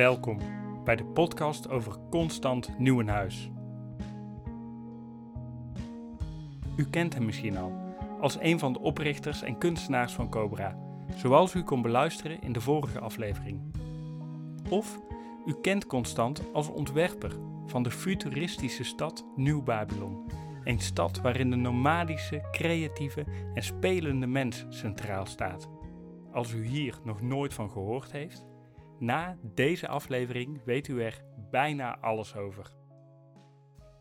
Welkom bij de podcast over Constant Nieuwenhuis. U kent hem misschien al als een van de oprichters en kunstenaars van Cobra, zoals u kon beluisteren in de vorige aflevering. Of u kent Constant als ontwerper van de futuristische stad Nieuw-Babylon. Een stad waarin de nomadische, creatieve en spelende mens centraal staat. Als u hier nog nooit van gehoord heeft, na deze aflevering weet u er bijna alles over.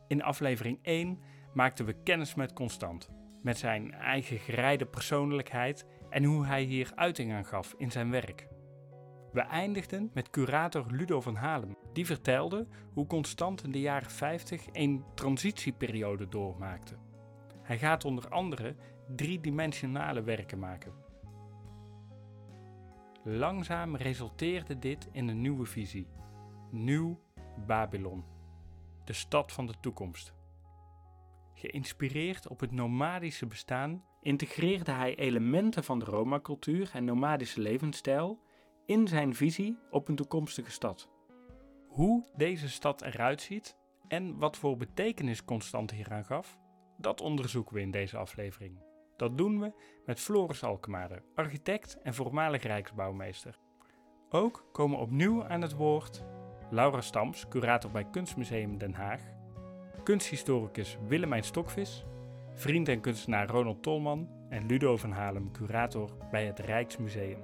In aflevering 1 maakten we kennis met Constant, met zijn eigen gereide persoonlijkheid en hoe hij hier uiting aan gaf in zijn werk. We eindigden met curator Ludo van Halem, die vertelde hoe Constant in de jaren 50 een transitieperiode doormaakte. Hij gaat onder andere driedimensionale werken maken. Langzaam resulteerde dit in een nieuwe visie. Nieuw Babylon. De stad van de toekomst. Geïnspireerd op het nomadische bestaan integreerde hij elementen van de Roma-cultuur en nomadische levensstijl in zijn visie op een toekomstige stad. Hoe deze stad eruit ziet en wat voor betekenis Constant hieraan gaf, dat onderzoeken we in deze aflevering. Dat doen we met Floris Alkemade, architect en voormalig rijksbouwmeester. Ook komen opnieuw aan het woord Laura Stams, curator bij Kunstmuseum Den Haag, kunsthistoricus Willemijn Stokvis, vriend en kunstenaar Ronald Tolman en Ludo van Halem, curator bij het Rijksmuseum.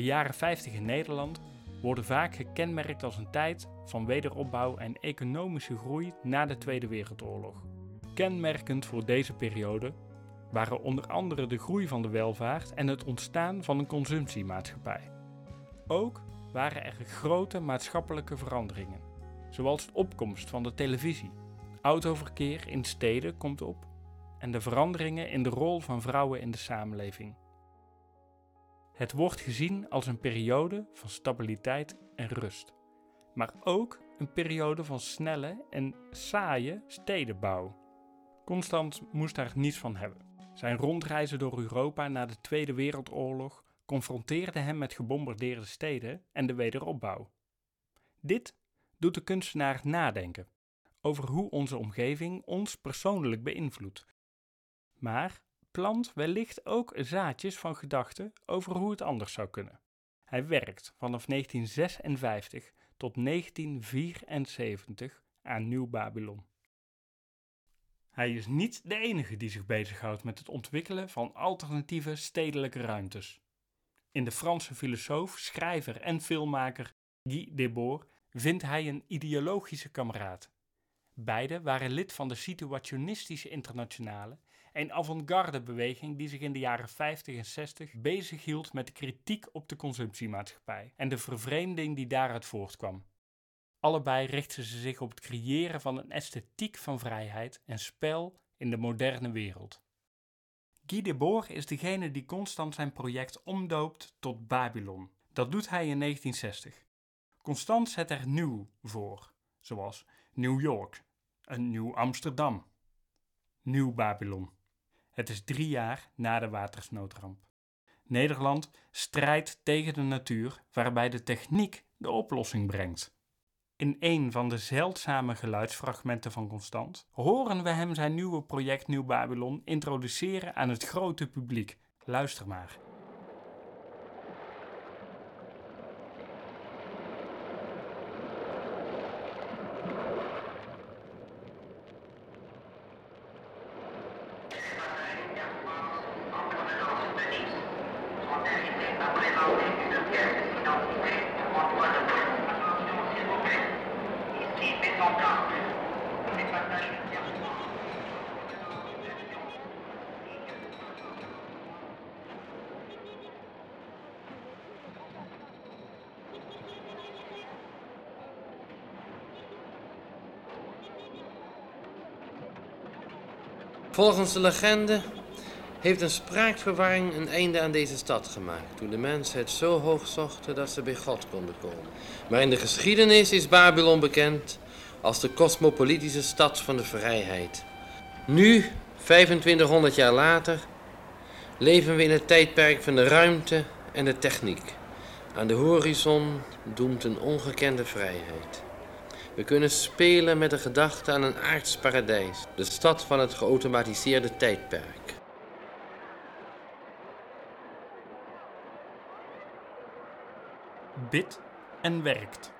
De jaren 50 in Nederland worden vaak gekenmerkt als een tijd van wederopbouw en economische groei na de Tweede Wereldoorlog. Kenmerkend voor deze periode waren onder andere de groei van de welvaart en het ontstaan van een consumptiemaatschappij. Ook waren er grote maatschappelijke veranderingen, zoals de opkomst van de televisie. Autoverkeer in steden komt op en de veranderingen in de rol van vrouwen in de samenleving. Het wordt gezien als een periode van stabiliteit en rust, maar ook een periode van snelle en saaie stedenbouw. Constant moest daar niets van hebben. Zijn rondreizen door Europa na de Tweede Wereldoorlog confronteerde hem met gebombardeerde steden en de wederopbouw. Dit doet de kunstenaar nadenken over hoe onze omgeving ons persoonlijk beïnvloedt. Maar plant wellicht ook zaadjes van gedachten over hoe het anders zou kunnen. Hij werkt vanaf 1956 tot 1974 aan Nieuw Babylon. Hij is niet de enige die zich bezighoudt met het ontwikkelen van alternatieve stedelijke ruimtes. In de Franse filosoof, schrijver en filmmaker Guy Debord vindt hij een ideologische kameraad. Beiden waren lid van de Situationistische Internationale een avant-garde beweging die zich in de jaren 50 en 60 bezighield met de kritiek op de consumptiemaatschappij en de vervreemding die daaruit voortkwam. Allebei richtten ze zich op het creëren van een esthetiek van vrijheid en spel in de moderne wereld. Guy Debord is degene die constant zijn project omdoopt tot Babylon. Dat doet hij in 1960. Constant zet er nieuw voor, zoals New York, een nieuw Amsterdam, Nieuw Babylon. Het is drie jaar na de watersnoodramp. Nederland strijdt tegen de natuur waarbij de techniek de oplossing brengt. In een van de zeldzame geluidsfragmenten van Constant horen we hem zijn nieuwe project Nieuw Babylon introduceren aan het grote publiek. Luister maar. Volgens de legende heeft een spraakverwarring een einde aan deze stad gemaakt. Toen de mensen het zo hoog zochten dat ze bij God konden komen. Maar in de geschiedenis is Babylon bekend als de cosmopolitische stad van de vrijheid. Nu, 2500 jaar later, leven we in het tijdperk van de ruimte en de techniek. Aan de horizon doemt een ongekende vrijheid. We kunnen spelen met de gedachte aan een aards paradijs, de stad van het geautomatiseerde tijdperk. Bid en werkt.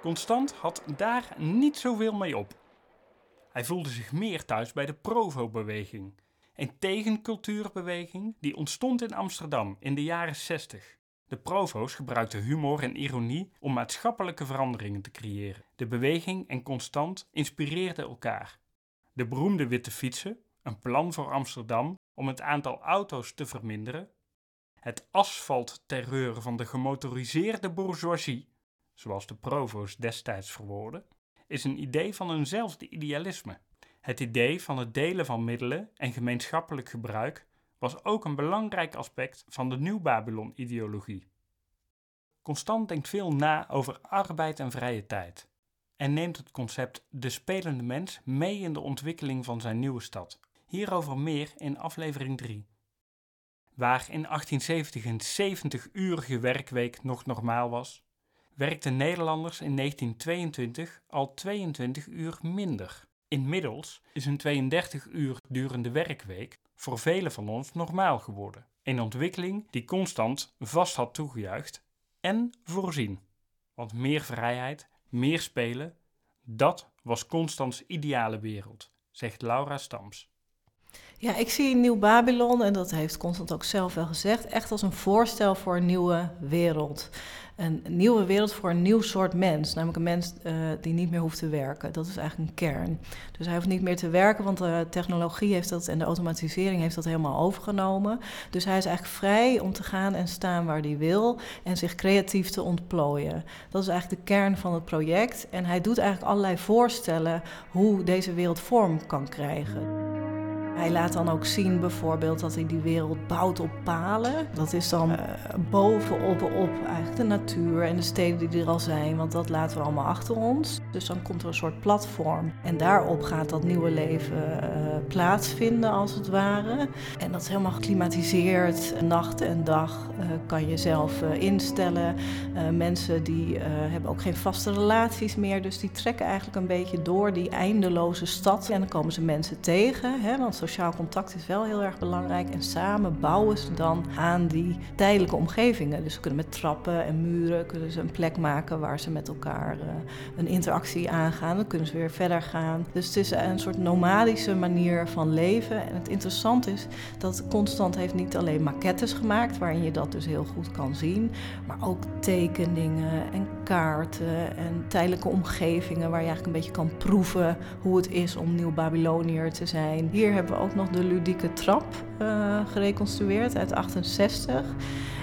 Constant had daar niet zoveel mee op. Hij voelde zich meer thuis bij de Provo-beweging, een tegencultuurbeweging die ontstond in Amsterdam in de jaren 60. De provo's gebruikten humor en ironie om maatschappelijke veranderingen te creëren. De beweging en Constant inspireerden elkaar. De beroemde witte fietsen, een plan voor Amsterdam om het aantal auto's te verminderen. Het asfaltterreur van de gemotoriseerde bourgeoisie, zoals de provo's destijds verwoorden, is een idee van eenzelfde idealisme. Het idee van het delen van middelen en gemeenschappelijk gebruik was ook een belangrijk aspect van de Nieuw-Babylon-ideologie. Constant denkt veel na over arbeid en vrije tijd en neemt het concept de spelende mens mee in de ontwikkeling van zijn nieuwe stad. Hierover meer in aflevering 3. Waar in 1870 een 70-urige werkweek nog normaal was, werkten Nederlanders in 1922 al 22 uur minder. Inmiddels is een 32 uur durende werkweek voor velen van ons normaal geworden. Een ontwikkeling die constant vast had toegejuicht en voorzien. Want meer vrijheid, meer spelen, dat was Constants ideale wereld, zegt Laura Stams. Ja, ik zie Nieuw Babylon, en dat heeft Constant ook zelf wel gezegd, echt als een voorstel voor een nieuwe wereld. Een nieuwe wereld voor een nieuw soort mens, namelijk een mens uh, die niet meer hoeft te werken. Dat is eigenlijk een kern. Dus hij hoeft niet meer te werken, want de technologie heeft dat en de automatisering heeft dat helemaal overgenomen. Dus hij is eigenlijk vrij om te gaan en staan waar hij wil en zich creatief te ontplooien. Dat is eigenlijk de kern van het project. En hij doet eigenlijk allerlei voorstellen hoe deze wereld vorm kan krijgen. Hij laat dan ook zien bijvoorbeeld dat hij die wereld bouwt op palen. Dat is dan uh, bovenop op eigenlijk de natuur en de steden die er al zijn, want dat laten we allemaal achter ons. Dus dan komt er een soort platform en daarop gaat dat nieuwe leven uh, plaatsvinden als het ware. En dat is helemaal geklimatiseerd. Nacht en dag uh, kan je zelf instellen. mensen die hebben ook geen vaste relaties meer, dus die trekken eigenlijk een beetje door die eindeloze stad. En dan komen ze mensen tegen, hè, want sociaal contact is wel heel erg belangrijk. En samen bouwen ze dan aan die tijdelijke omgevingen. Dus ze kunnen met trappen en muren kunnen ze een plek maken waar ze met elkaar uh, een interactie aangaan. Dan kunnen ze weer verder gaan. Dus het is een soort nomadische manier van leven. En het interessante is dat Constant heeft niet alleen maquettes gemaakt, waarin je dat dus heel goed kan zien, maar ook tekeningen en kaarten en tijdelijke omgevingen waar je eigenlijk een beetje kan proeven hoe het is om nieuw Babyloniër te zijn. Hier hebben we ook nog de ludieke trap uh, gereconstrueerd uit 68.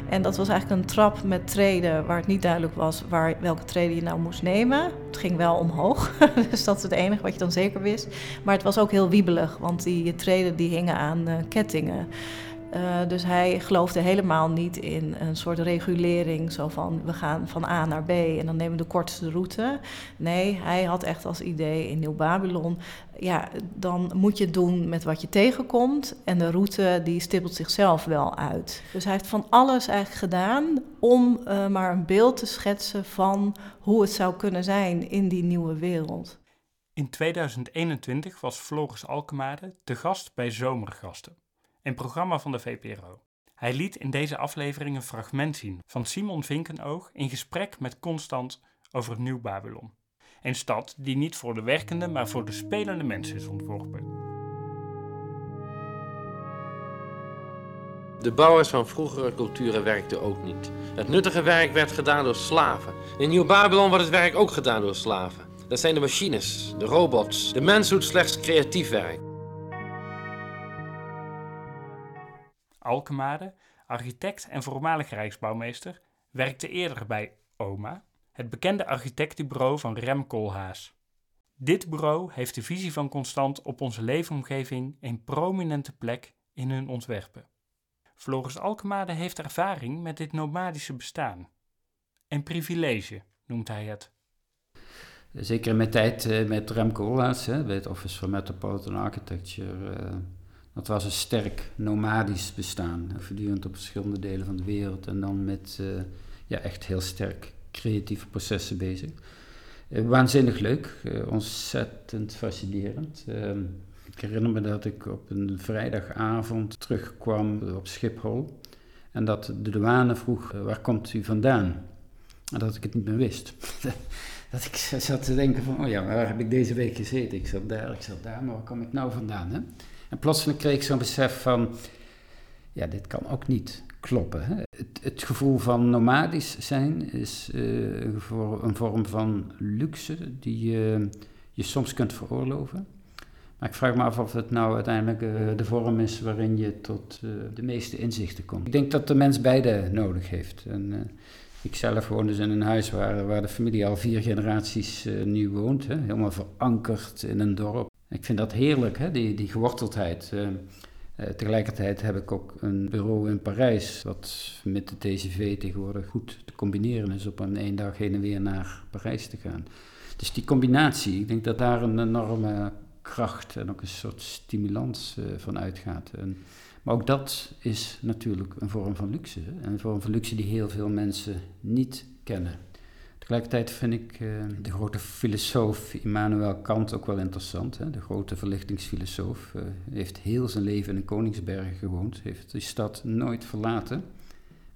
En dat was eigenlijk een trap met treden waar het niet duidelijk was waar, welke treden je nou moest nemen. Het ging wel omhoog, dus dat is het enige wat je dan zeker wist. Maar het was ook heel wiebelig, want die treden die hingen aan uh, kettingen. Uh, dus hij geloofde helemaal niet in een soort regulering, zo van we gaan van A naar B en dan nemen we de kortste route. Nee, hij had echt als idee in Nieuw-Babylon, ja, dan moet je doen met wat je tegenkomt en de route die stippelt zichzelf wel uit. Dus hij heeft van alles eigenlijk gedaan om uh, maar een beeld te schetsen van hoe het zou kunnen zijn in die nieuwe wereld. In 2021 was Floris Alkemade te gast bij Zomergasten een programma van de VPRO. Hij liet in deze aflevering een fragment zien van Simon Vinkenoog in gesprek met Constant over Nieuw-Babylon. Een stad die niet voor de werkende, maar voor de spelende mensen is ontworpen. De bouwers van vroegere culturen werkten ook niet. Het nuttige werk werd gedaan door slaven. In Nieuw-Babylon wordt het werk ook gedaan door slaven. Dat zijn de machines, de robots. De mens doet slechts creatief werk. Alkemade, architect en voormalig rijksbouwmeester, werkte eerder bij OMA, het bekende architectenbureau van Rem Koolhaas. Dit bureau heeft de visie van Constant op onze leefomgeving een prominente plek in hun ontwerpen. Floris Alkemade heeft ervaring met dit nomadische bestaan. Een privilege noemt hij het. zeker in mijn tijd met Remco Ollaerts, bij het Office for Metropolitan Architecture, dat was een sterk nomadisch bestaan. Voortdurend op verschillende delen van de wereld en dan met ja, echt heel sterk creatieve processen bezig. waanzinnig leuk, ontzettend fascinerend. Ehm, ik herinner me dat ik op een vrijdagavond terugkwam op Schiphol en dat de douane vroeg, waar komt u vandaan? En dat ik het niet meer wist. dat ik zat te denken van, oh ja, waar heb ik deze week gezeten? Ik zat daar, ik zat daar, maar waar kom ik nou vandaan? Hè? En plotseling kreeg ik zo'n besef van, ja, dit kan ook niet kloppen. Hè? Het, het, gevoel van nomadisch zijn is uh, een vorm van luxe die uh, je soms kunt veroorloven. Maar ik vraag me af of het nou uiteindelijk uh, de vorm is waarin je tot de meeste inzichten komt. Ik denk dat de mens beide nodig heeft. En, ik zelf woon dus in een huis waar, waar de familie al vier generaties nu woont. Hè? Helemaal verankerd in een dorp. Ik vind dat heerlijk, hè? Die, die geworteldheid. Uh, tegelijkertijd heb ik ook een bureau in Parijs, wat met de TCV tegenwoordig goed te combineren is op een één dag heen en weer naar Parijs te gaan. Dus die combinatie, ik denk dat daar een enorme kracht en ook een soort stimulans uh, van uitgaat. En, maar ook dat is natuurlijk een vorm van luxe. Een vorm van luxe die heel veel mensen niet kennen. Tegelijkertijd vind ik uh, de grote filosoof Immanuel Kant ook wel interessant. Hè? De grote verlichtingsfilosoof uh, heeft heel zijn leven in Koningsbergen gewoond, heeft die stad nooit verlaten.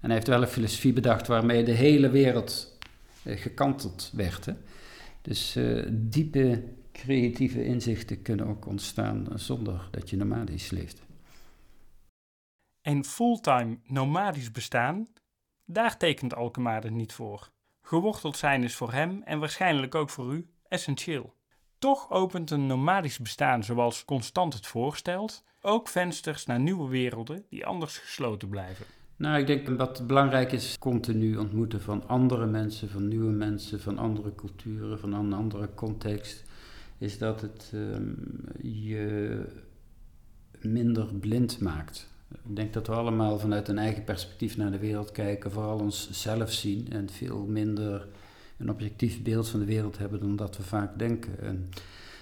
En hij heeft wel een filosofie bedacht waarmee de hele wereld uh, gekanteld werd. Hè? Dus diepe creatieve inzichten kunnen ook ontstaan zonder dat je nomadisch leeft. Een fulltime nomadisch bestaan, daar tekent Alkemade niet voor. Geworteld zijn is voor hem en waarschijnlijk ook voor u essentieel. Toch opent een nomadisch bestaan zoals Constant het voorstelt ook vensters naar nieuwe werelden die anders gesloten blijven. Nou, ik denk wat belangrijk is, continu ontmoeten van andere mensen, van nieuwe mensen, van andere culturen, van een andere context, is dat het um, je minder blind maakt. Ik denk dat we allemaal vanuit een eigen perspectief naar de wereld kijken, vooral onszelf zien en veel minder een objectief beeld van de wereld hebben dan dat we vaak denken. En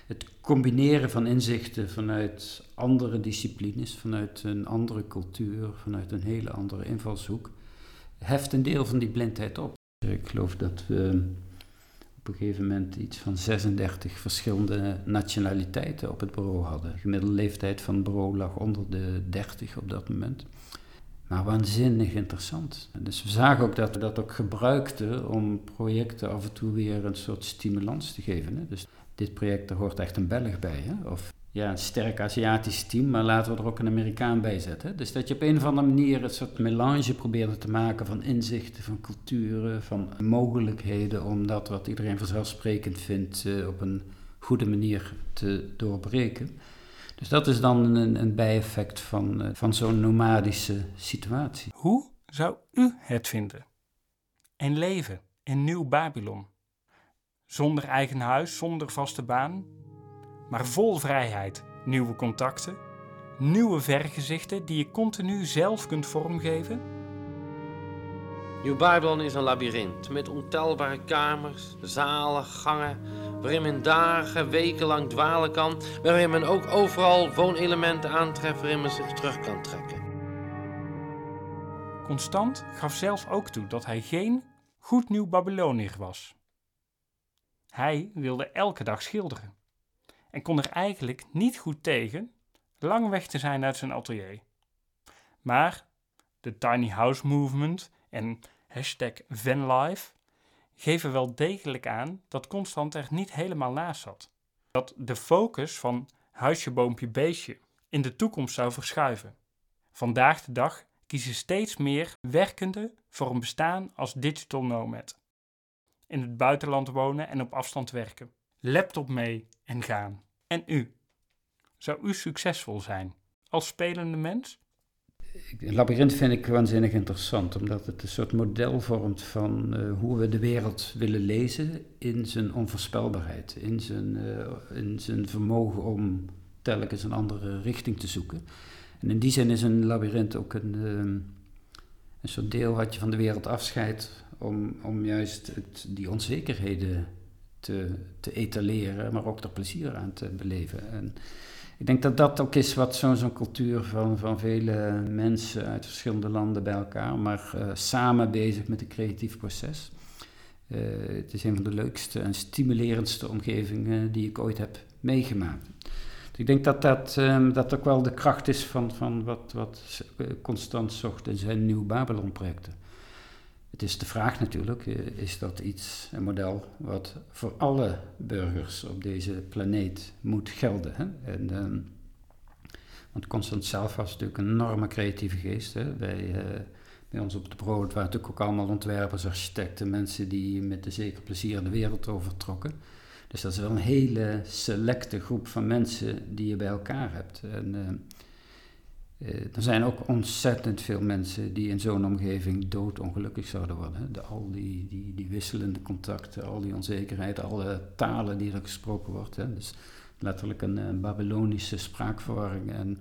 het combineren van inzichten vanuit andere disciplines, vanuit een andere cultuur, vanuit een hele andere invalshoek, heft een deel van die blindheid op. Ik geloof dat we op een gegeven moment iets van 36 verschillende nationaliteiten op het bureau hadden. De gemiddelde leeftijd van het bureau lag onder de 30 op dat moment. Maar waanzinnig interessant. Dus we zagen ook dat we dat ook gebruikten om projecten af en toe weer een soort stimulans te geven. Hè? Dus dit project, er hoort echt een Belg bij. Hè? Of ja, een sterk Aziatisch team, maar laten we er ook een Amerikaan bij zetten. Dus dat je op een of andere manier een soort melange probeerde te maken van inzichten, van culturen, van mogelijkheden om dat wat iedereen vanzelfsprekend vindt uh, op een goede manier te doorbreken. Dus dat is dan een, een bijeffect van, uh, van zo'n nomadische situatie. Hoe zou u het vinden? Een leven in Nieuw Babylon. Zonder eigen huis, zonder vaste baan, maar vol vrijheid, nieuwe contacten, nieuwe vergezichten die je continu zelf kunt vormgeven? Nieuw Babylon is een labyrint met ontelbare kamers, zalen, gangen, waarin men dagen, weken lang dwalen kan, waarin men ook overal woonelementen aantreft waarin men zich terug kan trekken. Constant gaf zelf ook toe dat hij geen goed nieuw Babyloniër was. Hij wilde elke dag schilderen en kon er eigenlijk niet goed tegen lang weg te zijn uit zijn atelier. Maar de tiny house movement en hashtag vanlife geven wel degelijk aan dat Constant er niet helemaal naast zat. Dat de focus van huisje, boompje, beestje in de toekomst zou verschuiven. Vandaag de dag kiezen steeds meer werkenden voor een bestaan als digital nomad. In het buitenland wonen en op afstand werken. Laptop mee en gaan. En u? Zou u succesvol zijn als spelende mens? Een labyrint vind ik waanzinnig interessant, omdat het een soort model vormt van uh, hoe we de wereld willen lezen in zijn onvoorspelbaarheid, in zijn, uh, in zijn vermogen om telkens een andere richting te zoeken. En in die zin is een labyrint ook een, uh, een soort deel wat je van de wereld afscheidt om, om juist het, die onzekerheden te, te etaleren, maar ook er plezier aan te beleven. En ik denk dat dat ook is wat zo'n zo'n cultuur van, van vele mensen uit verschillende landen bij elkaar, maar uh, samen bezig met een creatief proces. Uh, het is een van de leukste en stimulerendste omgevingen die ik ooit heb meegemaakt. Dus ik denk dat dat, um, dat ook wel de kracht is van, van wat, wat Constant zocht in zijn Nieuw Babylon-projecten. Het is de vraag natuurlijk, is dat iets, een model wat voor alle burgers op deze planeet moet gelden? Hè? En, um, want Constant zelf was natuurlijk een enorme creatieve geest. Hè? Wij, uh, bij ons op het brood waren natuurlijk ook allemaal ontwerpers, architecten, mensen die met een zeker plezier de wereld overtrokken. Dus dat is wel een hele selecte groep van mensen die je bij elkaar hebt. En, uh, er zijn ook ontzettend veel mensen die in zo'n omgeving doodongelukkig zouden worden. De, al die, die, die wisselende contacten, al die onzekerheid, alle talen die er gesproken wordt. Hè. Dus letterlijk een, een Babylonische spraakverwarring. En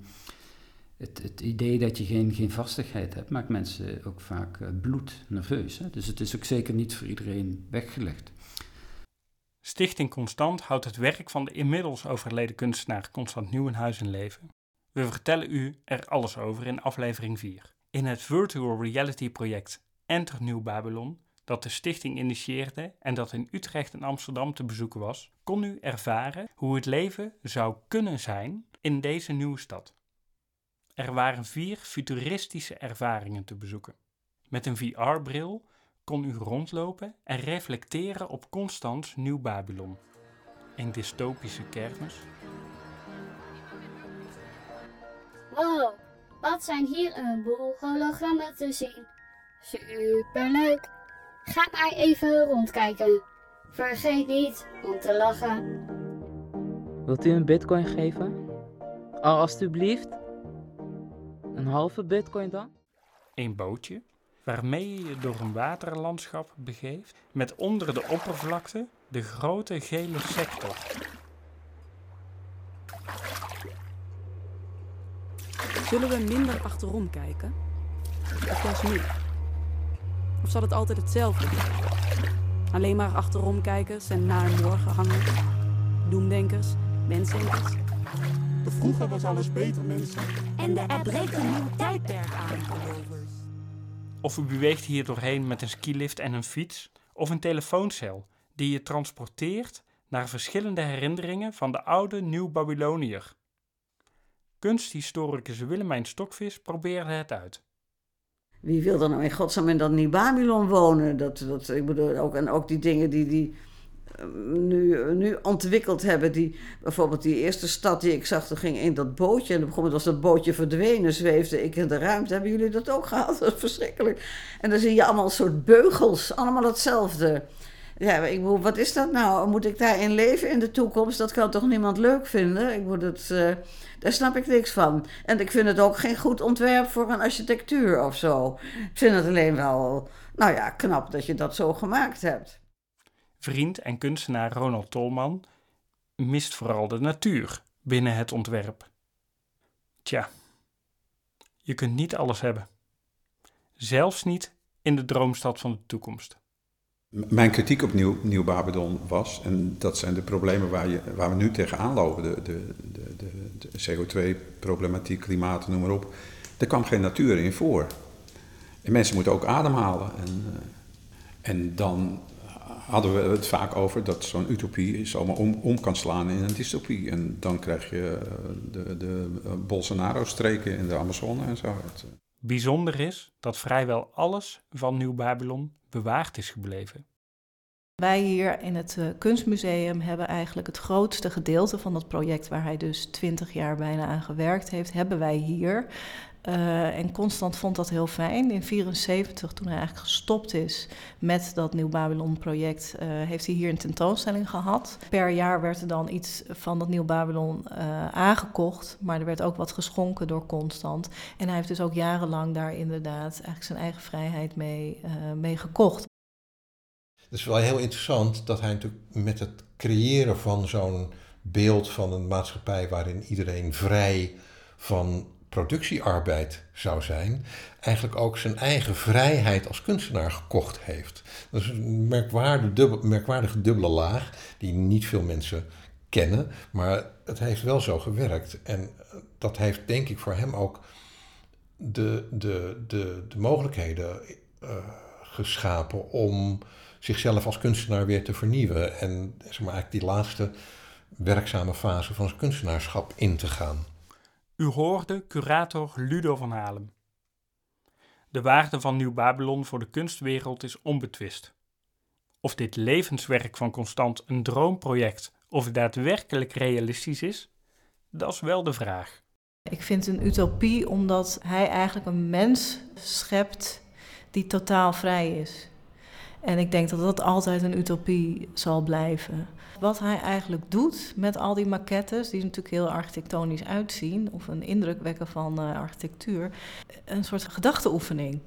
het, het, idee dat je geen, geen vastigheid hebt, maakt mensen ook vaak uh, bloednerveus. Hè. Dus het is ook zeker niet voor iedereen weggelegd. Stichting Constant houdt het werk van de inmiddels overleden kunstenaar Constant Nieuwenhuis in leven. We vertellen u er alles over in aflevering 4. In het virtual reality project Enter Nieuw Babylon, dat de stichting initieerde en dat in Utrecht en Amsterdam te bezoeken was, kon u ervaren hoe het leven zou kunnen zijn in deze nieuwe stad. Er waren vier futuristische ervaringen te bezoeken. Met een VR-bril kon u rondlopen en reflecteren op Constans Nieuw Babylon. Een dystopische kermis. Wow, wat zijn hier een boel hologrammen te zien. Superleuk. Ga maar even rondkijken. Vergeet niet om te lachen. Wilt u een bitcoin geven? Al alstublieft. Een halve bitcoin dan? Een bootje waarmee je je door een waterlandschap begeeft met onder de oppervlakte de grote gele sector. Zullen we minder achterom kijken? Of juist nu? Of zal het altijd hetzelfde Alleen maar achterom kijken en naar morgen hangen? Doemdenkers, mensdenkers? De vroeger was alles beter, mensen. En de er breekt een nieuw tijdperk aan. Of u beweegt hier doorheen met een skilift en een fiets, of een telefooncel die je transporteert naar verschillende herinneringen van de oude Nieuw-Babyloniër. Kunsthistoricus Willemijn Stokvis probeerde het uit. Wie wil er nou in godsnaam in dat Nieuw-Babylon wonen? Dat, dat, ik bedoel, ook, en ook die dingen die, die nu, nu ontwikkeld hebben. Die, bijvoorbeeld die eerste stad die ik zag, er ging in dat bootje. En op een gegeven was dat bootje verdwenen, zweefde ik in de ruimte. Hebben jullie dat ook gehad? Dat is verschrikkelijk. En dan zie je allemaal soort beugels, allemaal hetzelfde. Ja, ik bedoel, wat is dat nou? Moet ik daarin leven in de toekomst? Dat kan toch niemand leuk vinden? Ik bedoel, dat, uh, daar snap ik niks van. En ik vind het ook geen goed ontwerp voor een architectuur of zo. Ik vind het alleen wel, nou ja, knap dat je dat zo gemaakt hebt. Vriend en kunstenaar Ronald Tolman mist vooral de natuur binnen het ontwerp. Tja, je kunt niet alles hebben. Zelfs niet in de droomstad van de toekomst. Mijn kritiek op Nieuw, Nieuw Babylon was, en dat zijn de problemen waar, je, waar we nu tegenaan lopen, de, de, de, de, CO2-problematiek, klimaat, noem maar op. Er kwam geen natuur in voor. En mensen moeten ook ademhalen. En, uh, en dan hadden we het vaak over dat zo'n utopie zomaar om, kan slaan in een dystopie. En dan krijg je eh, de, de eh, Bolsonaro-streken in de Amazone en zo. Bijzonder is dat vrijwel alles van Nieuw-Babylon bewaard is gebleven. Wij hier in het uh, Kunstmuseum hebben eigenlijk het grootste gedeelte van dat project, waar hij dus twintig jaar bijna aan gewerkt heeft, hebben wij hier. Uh, en Constant vond dat heel fijn. In 1974, toen hij eigenlijk gestopt is met dat Nieuw Babylon-project, uh, heeft hij hier een tentoonstelling gehad. Per jaar werd er dan iets van dat Nieuw Babylon aangekocht, maar er werd ook wat geschonken door Constant. En hij heeft dus ook jarenlang daar inderdaad eigenlijk zijn eigen vrijheid mee, mee gekocht. Het is wel heel interessant dat hij natuurlijk met het creëren van zo'n beeld van een maatschappij waarin iedereen vrij van productiearbeid zou zijn, eigenlijk ook zijn eigen vrijheid als kunstenaar gekocht heeft. Dat is een merkwaardige, dubbel, merkwaardige dubbele laag die niet veel mensen kennen, maar het heeft wel zo gewerkt. En dat heeft denk ik voor hem ook de, de, de, de mogelijkheden uh, geschapen om zichzelf als kunstenaar weer te vernieuwen. En zeg maar, eigenlijk die laatste werkzame fase van zijn kunstenaarschap in te gaan. U hoorde curator Ludo van Halen. De waarde van Nieuw Babylon voor de kunstwereld is onbetwist. Of dit levenswerk van Constant een droomproject of daadwerkelijk realistisch is, dat is wel de vraag. Ik vind het een utopie omdat hij eigenlijk een mens schept die totaal vrij is. En ik denk dat dat altijd een utopie zal blijven. Wat hij eigenlijk doet met al die maquettes, die natuurlijk heel architectonisch uitzien, of een indruk wekken van uh, architectuur, een soort gedachteoefening.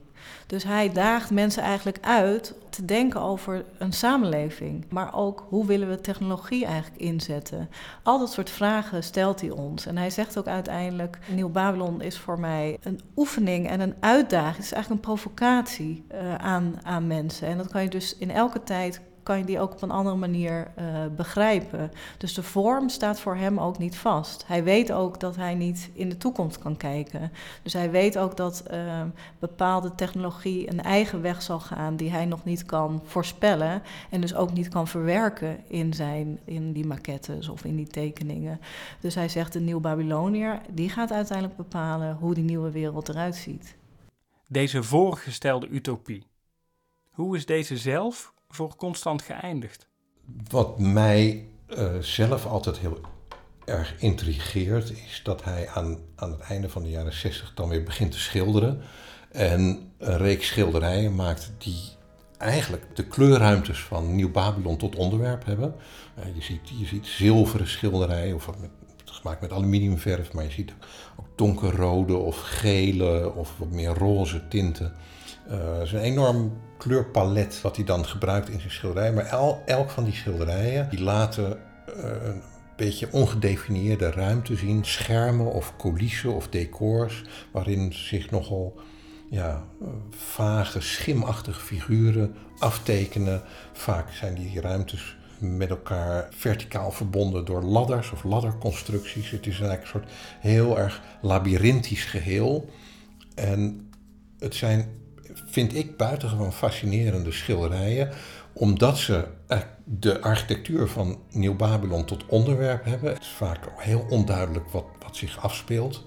Dus hij daagt mensen eigenlijk uit te denken over een samenleving. Maar ook hoe willen we technologie eigenlijk inzetten? Al dat soort vragen stelt hij ons. En hij zegt ook uiteindelijk: Nieuw Babylon is voor mij een oefening en een uitdaging. Het is eigenlijk een provocatie uh, aan, aan mensen. En dat kan je dus in elke tijd kan je die ook op een andere manier uh, begrijpen. Dus de vorm staat voor hem ook niet vast. Hij weet ook dat hij niet in de toekomst kan kijken. Dus hij weet ook dat uh, bepaalde technologie een eigen weg zal gaan die hij nog niet kan voorspellen en dus ook niet kan verwerken in, zijn, in die maquettes of in die tekeningen. Dus hij zegt de nieuw Babyloniër, die gaat uiteindelijk bepalen hoe die nieuwe wereld eruit ziet. Deze voorgestelde utopie. Hoe is deze zelf voor constant geëindigd? Wat mij uh, zelf altijd heel erg intrigeert, is dat hij aan, aan het einde van de jaren 60 dan weer begint te schilderen. En een reeks schilderijen maakt die eigenlijk de kleurruimtes van Nieuw-Babylon tot onderwerp hebben. Uh, je, ziet, ziet zilveren schilderijen, of gemaakt met aluminiumverf, maar je ziet ook donkerrode of gele of wat meer roze tinten. Het is een enorm kleurpalet wat hij dan gebruikt in zijn schilderij. Maar el, elk van die schilderijen die laten uh, een beetje ongedefinieerde ruimte zien. Schermen of coulissen of decors waarin zich nogal ja, vage, schimachtige figuren aftekenen. Vaak zijn die ruimtes met elkaar verticaal verbonden door ladders of ladderconstructies. Het is eigenlijk een soort heel erg labyrinthisch geheel. En het zijn vind ik buitengewoon fascinerende schilderijen, omdat ze de architectuur van Nieuw-Babylon tot onderwerp hebben. Het is vaak heel onduidelijk wat, wat zich afspeelt.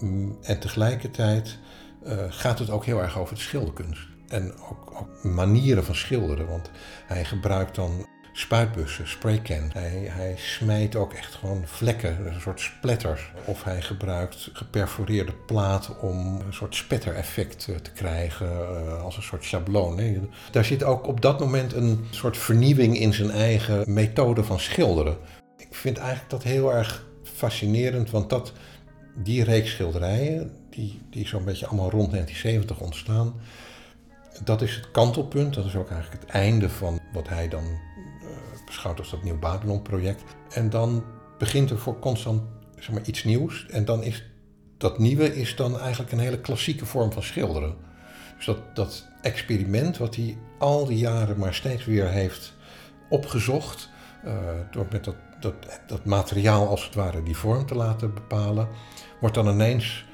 Mm, en tegelijkertijd uh, gaat het ook heel erg over de schilderkunst. En ook, ook manieren van schilderen, want hij gebruikt dan spuitbussen, spraycan. Hij, hij smijt ook echt gewoon vlekken, een soort splatters. Of hij gebruikt geperforeerde plaat om een soort spettereffect eh, te krijgen uh, als een soort schabloon. Daar zit ook op dat moment een soort vernieuwing in zijn eigen methode van schilderen. Ik vind eigenlijk dat heel erg fascinerend, want dat, die reeks schilderijen, die, die zo'n beetje allemaal rond 1970 ontstaan, dat is het kantelpunt. Dat is ook eigenlijk het einde van wat hij dan beschouwd als dat Nieuw Babylon-project. En dan begint er voor constant zeg maar, iets nieuws. En dan is dat nieuwe is dan eigenlijk een hele klassieke vorm van schilderen. Dus dat, dat experiment wat hij al die jaren maar steeds weer heeft opgezocht, uh, door met dat, dat, dat materiaal als het ware die vorm te laten bepalen, wordt dan ineens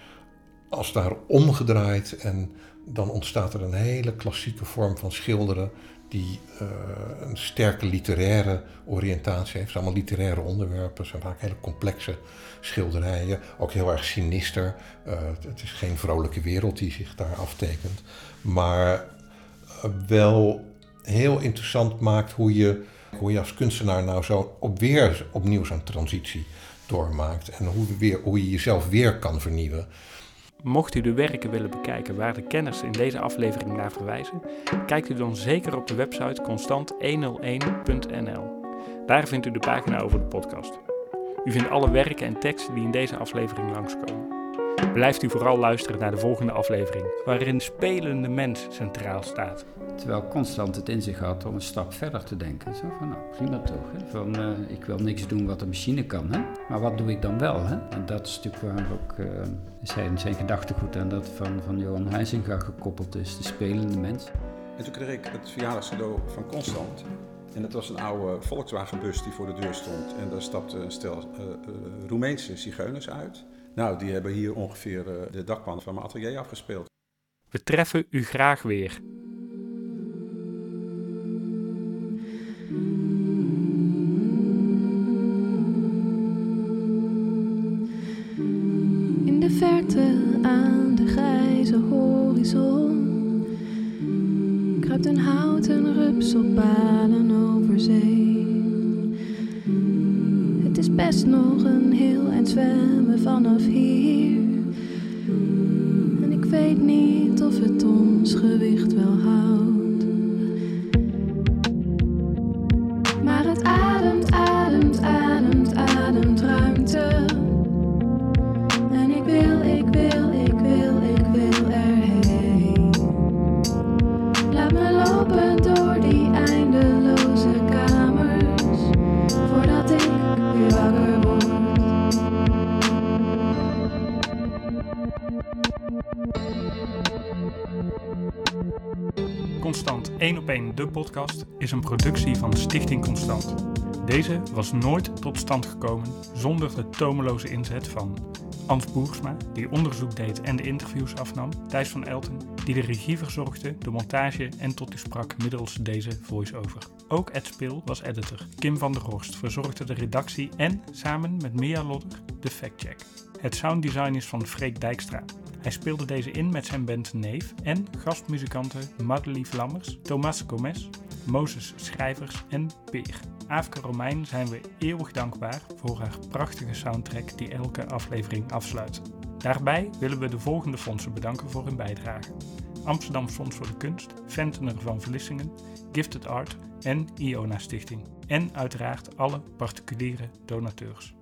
als daar omgedraaid en dan ontstaat er een hele klassieke vorm van schilderen die uh, een sterke literaire oriëntatie heeft. allemaal literaire onderwerpen, zijn vaak hele complexe schilderijen, ook heel erg sinister. Uh, het is geen vrolijke wereld die zich daar aftekent, maar uh, wel heel interessant maakt hoe je, hoe je als kunstenaar nou zo op weer opnieuw zo'n transitie doormaakt en hoe, weer, hoe je jezelf weer kan vernieuwen. Mocht u de werken willen bekijken waar de kenners in deze aflevering naar verwijzen, kijkt u dan zeker op de website constant101.nl. Daar vindt u de pagina over de podcast. U vindt alle werken en teksten die in deze aflevering langskomen. Blijft u vooral luisteren naar de volgende aflevering, waarin de spelende mens centraal staat. Terwijl constant het in zich had om een stap verder te denken. Zo van, nou, prima toch. Hè? Van, eh, ik wil niks doen wat een machine kan, hè? maar wat doe ik dan wel? Hè? En dat is natuurlijk waar ook uh, zijn, zijn gedachtegoed aan dat van, van Johan Huizinga gekoppeld is, de spelende mens. En toen kreeg ik het verjaardagscadeau van Constant. En dat was een oude Volkswagenbus die voor de deur stond. En daar stapte een stel uh, Roemeense zigeuners uit. Nou, die hebben hier ongeveer de dakpan van mijn atelier afgespeeld. We treffen u graag weer. In de verte aan de grijze horizon kruipt een houten rups op palen over zee. Best nog een heel eind zwemmen vanaf hier. En ik weet niet of het ons gewicht wel houdt. Is een productie van Stichting Constant. Deze was nooit tot stand gekomen zonder de tomeloze inzet van Ans Boersma, die onderzoek deed en de interviews afnam, Thijs van Elten, die de regie verzorgde, de montage en tot u sprak middels deze voice-over. Ook Ed Spil was editor. Kim van der Horst verzorgde de redactie en, samen met Mia Lodder, de factcheck. Het sounddesign is van Freek Dijkstra. Hij speelde deze in met zijn band Neef en gastmuzikanten Madelief Lammers, Thomas Gomez, Mozes Schrijvers en Peer. Aafke Romein zijn we eeuwig dankbaar voor haar prachtige soundtrack die elke aflevering afsluit. Daarbij willen we de volgende fondsen bedanken voor hun bijdrage. Amsterdam Fonds voor de Kunst, Ventener van Vlissingen, Gifted Art en Iona Stichting. En uiteraard alle particuliere donateurs.